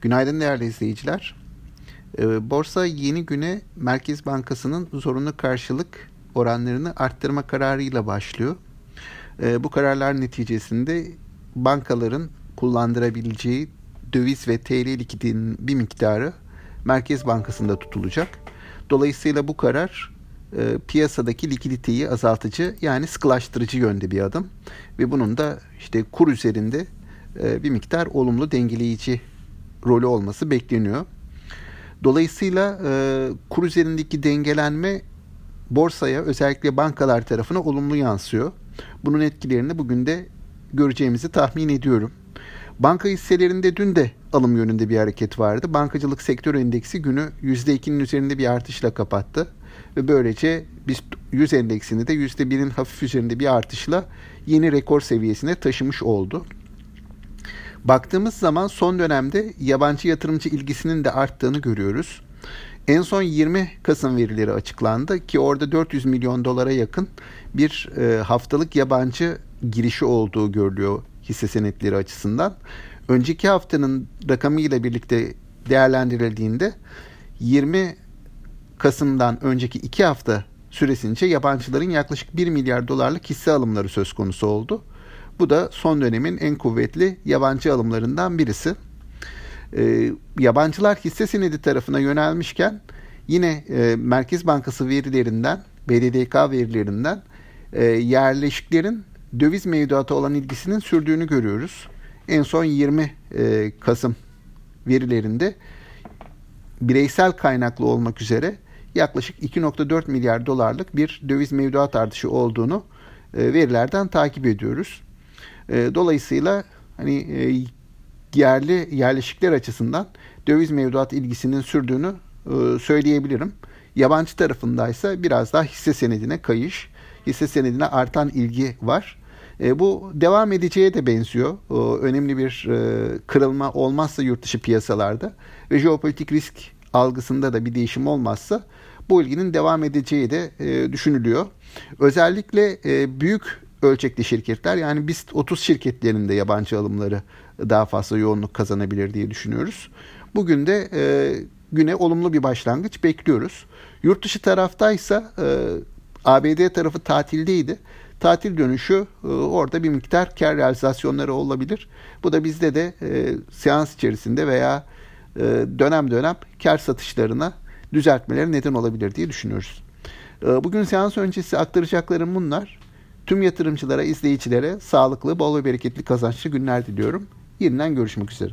Günaydın değerli izleyiciler. Ee, borsa yeni güne Merkez Bankası'nın zorunlu karşılık oranlarını arttırma kararıyla başlıyor. Ee, bu kararlar neticesinde bankaların kullandırabileceği döviz ve TL likidinin bir miktarı Merkez Bankası'nda tutulacak. Dolayısıyla bu karar e, piyasadaki likiditeyi azaltıcı yani sıkılaştırıcı yönde bir adım ve bunun da işte kur üzerinde e, bir miktar olumlu dengeleyici rolü olması bekleniyor. Dolayısıyla e, kur üzerindeki dengelenme borsaya özellikle bankalar tarafına olumlu yansıyor. Bunun etkilerini bugün de göreceğimizi tahmin ediyorum. Banka hisselerinde dün de alım yönünde bir hareket vardı. Bankacılık sektör endeksi günü %2'nin üzerinde bir artışla kapattı. Ve böylece biz 100 endeksini de %1'in hafif üzerinde bir artışla yeni rekor seviyesine taşımış oldu. Baktığımız zaman son dönemde yabancı yatırımcı ilgisinin de arttığını görüyoruz. En son 20 Kasım verileri açıklandı ki orada 400 milyon dolara yakın bir e, haftalık yabancı girişi olduğu görülüyor hisse senetleri açısından. Önceki haftanın rakamı ile birlikte değerlendirildiğinde 20 Kasım'dan önceki 2 hafta süresince yabancıların yaklaşık 1 milyar dolarlık hisse alımları söz konusu oldu. Bu da son dönemin en kuvvetli yabancı alımlarından birisi. E, yabancılar hisse senedi tarafına yönelmişken yine e, Merkez Bankası verilerinden, BDDK verilerinden e, yerleşiklerin döviz mevduatı olan ilgisinin sürdüğünü görüyoruz. En son 20 e, Kasım verilerinde bireysel kaynaklı olmak üzere yaklaşık 2.4 milyar dolarlık bir döviz mevduat artışı olduğunu e, verilerden takip ediyoruz. E, dolayısıyla hani e, yerli yerleşikler açısından döviz mevduat ilgisinin sürdüğünü e, söyleyebilirim. Yabancı tarafındaysa biraz daha hisse senedine kayış, hisse senedine artan ilgi var. E, bu devam edeceğe de benziyor. E, önemli bir e, kırılma olmazsa yurt dışı piyasalarda ve jeopolitik risk algısında da bir değişim olmazsa bu ilginin devam edeceği de e, düşünülüyor. Özellikle e, büyük ölçekli şirketler yani biz 30 şirketlerinde yabancı alımları daha fazla yoğunluk kazanabilir diye düşünüyoruz. Bugün de e, güne olumlu bir başlangıç bekliyoruz. Yurt dışı taraftaysa e, ABD tarafı tatildeydi. Tatil dönüşü e, orada bir miktar kar realizasyonları olabilir. Bu da bizde de e, seans içerisinde veya e, dönem dönem kar satışlarına düzeltmeleri neden olabilir diye düşünüyoruz. E, bugün seans öncesi aktaracaklarım bunlar. Tüm yatırımcılara, izleyicilere sağlıklı, bol ve bereketli kazançlı günler diliyorum. Yeniden görüşmek üzere.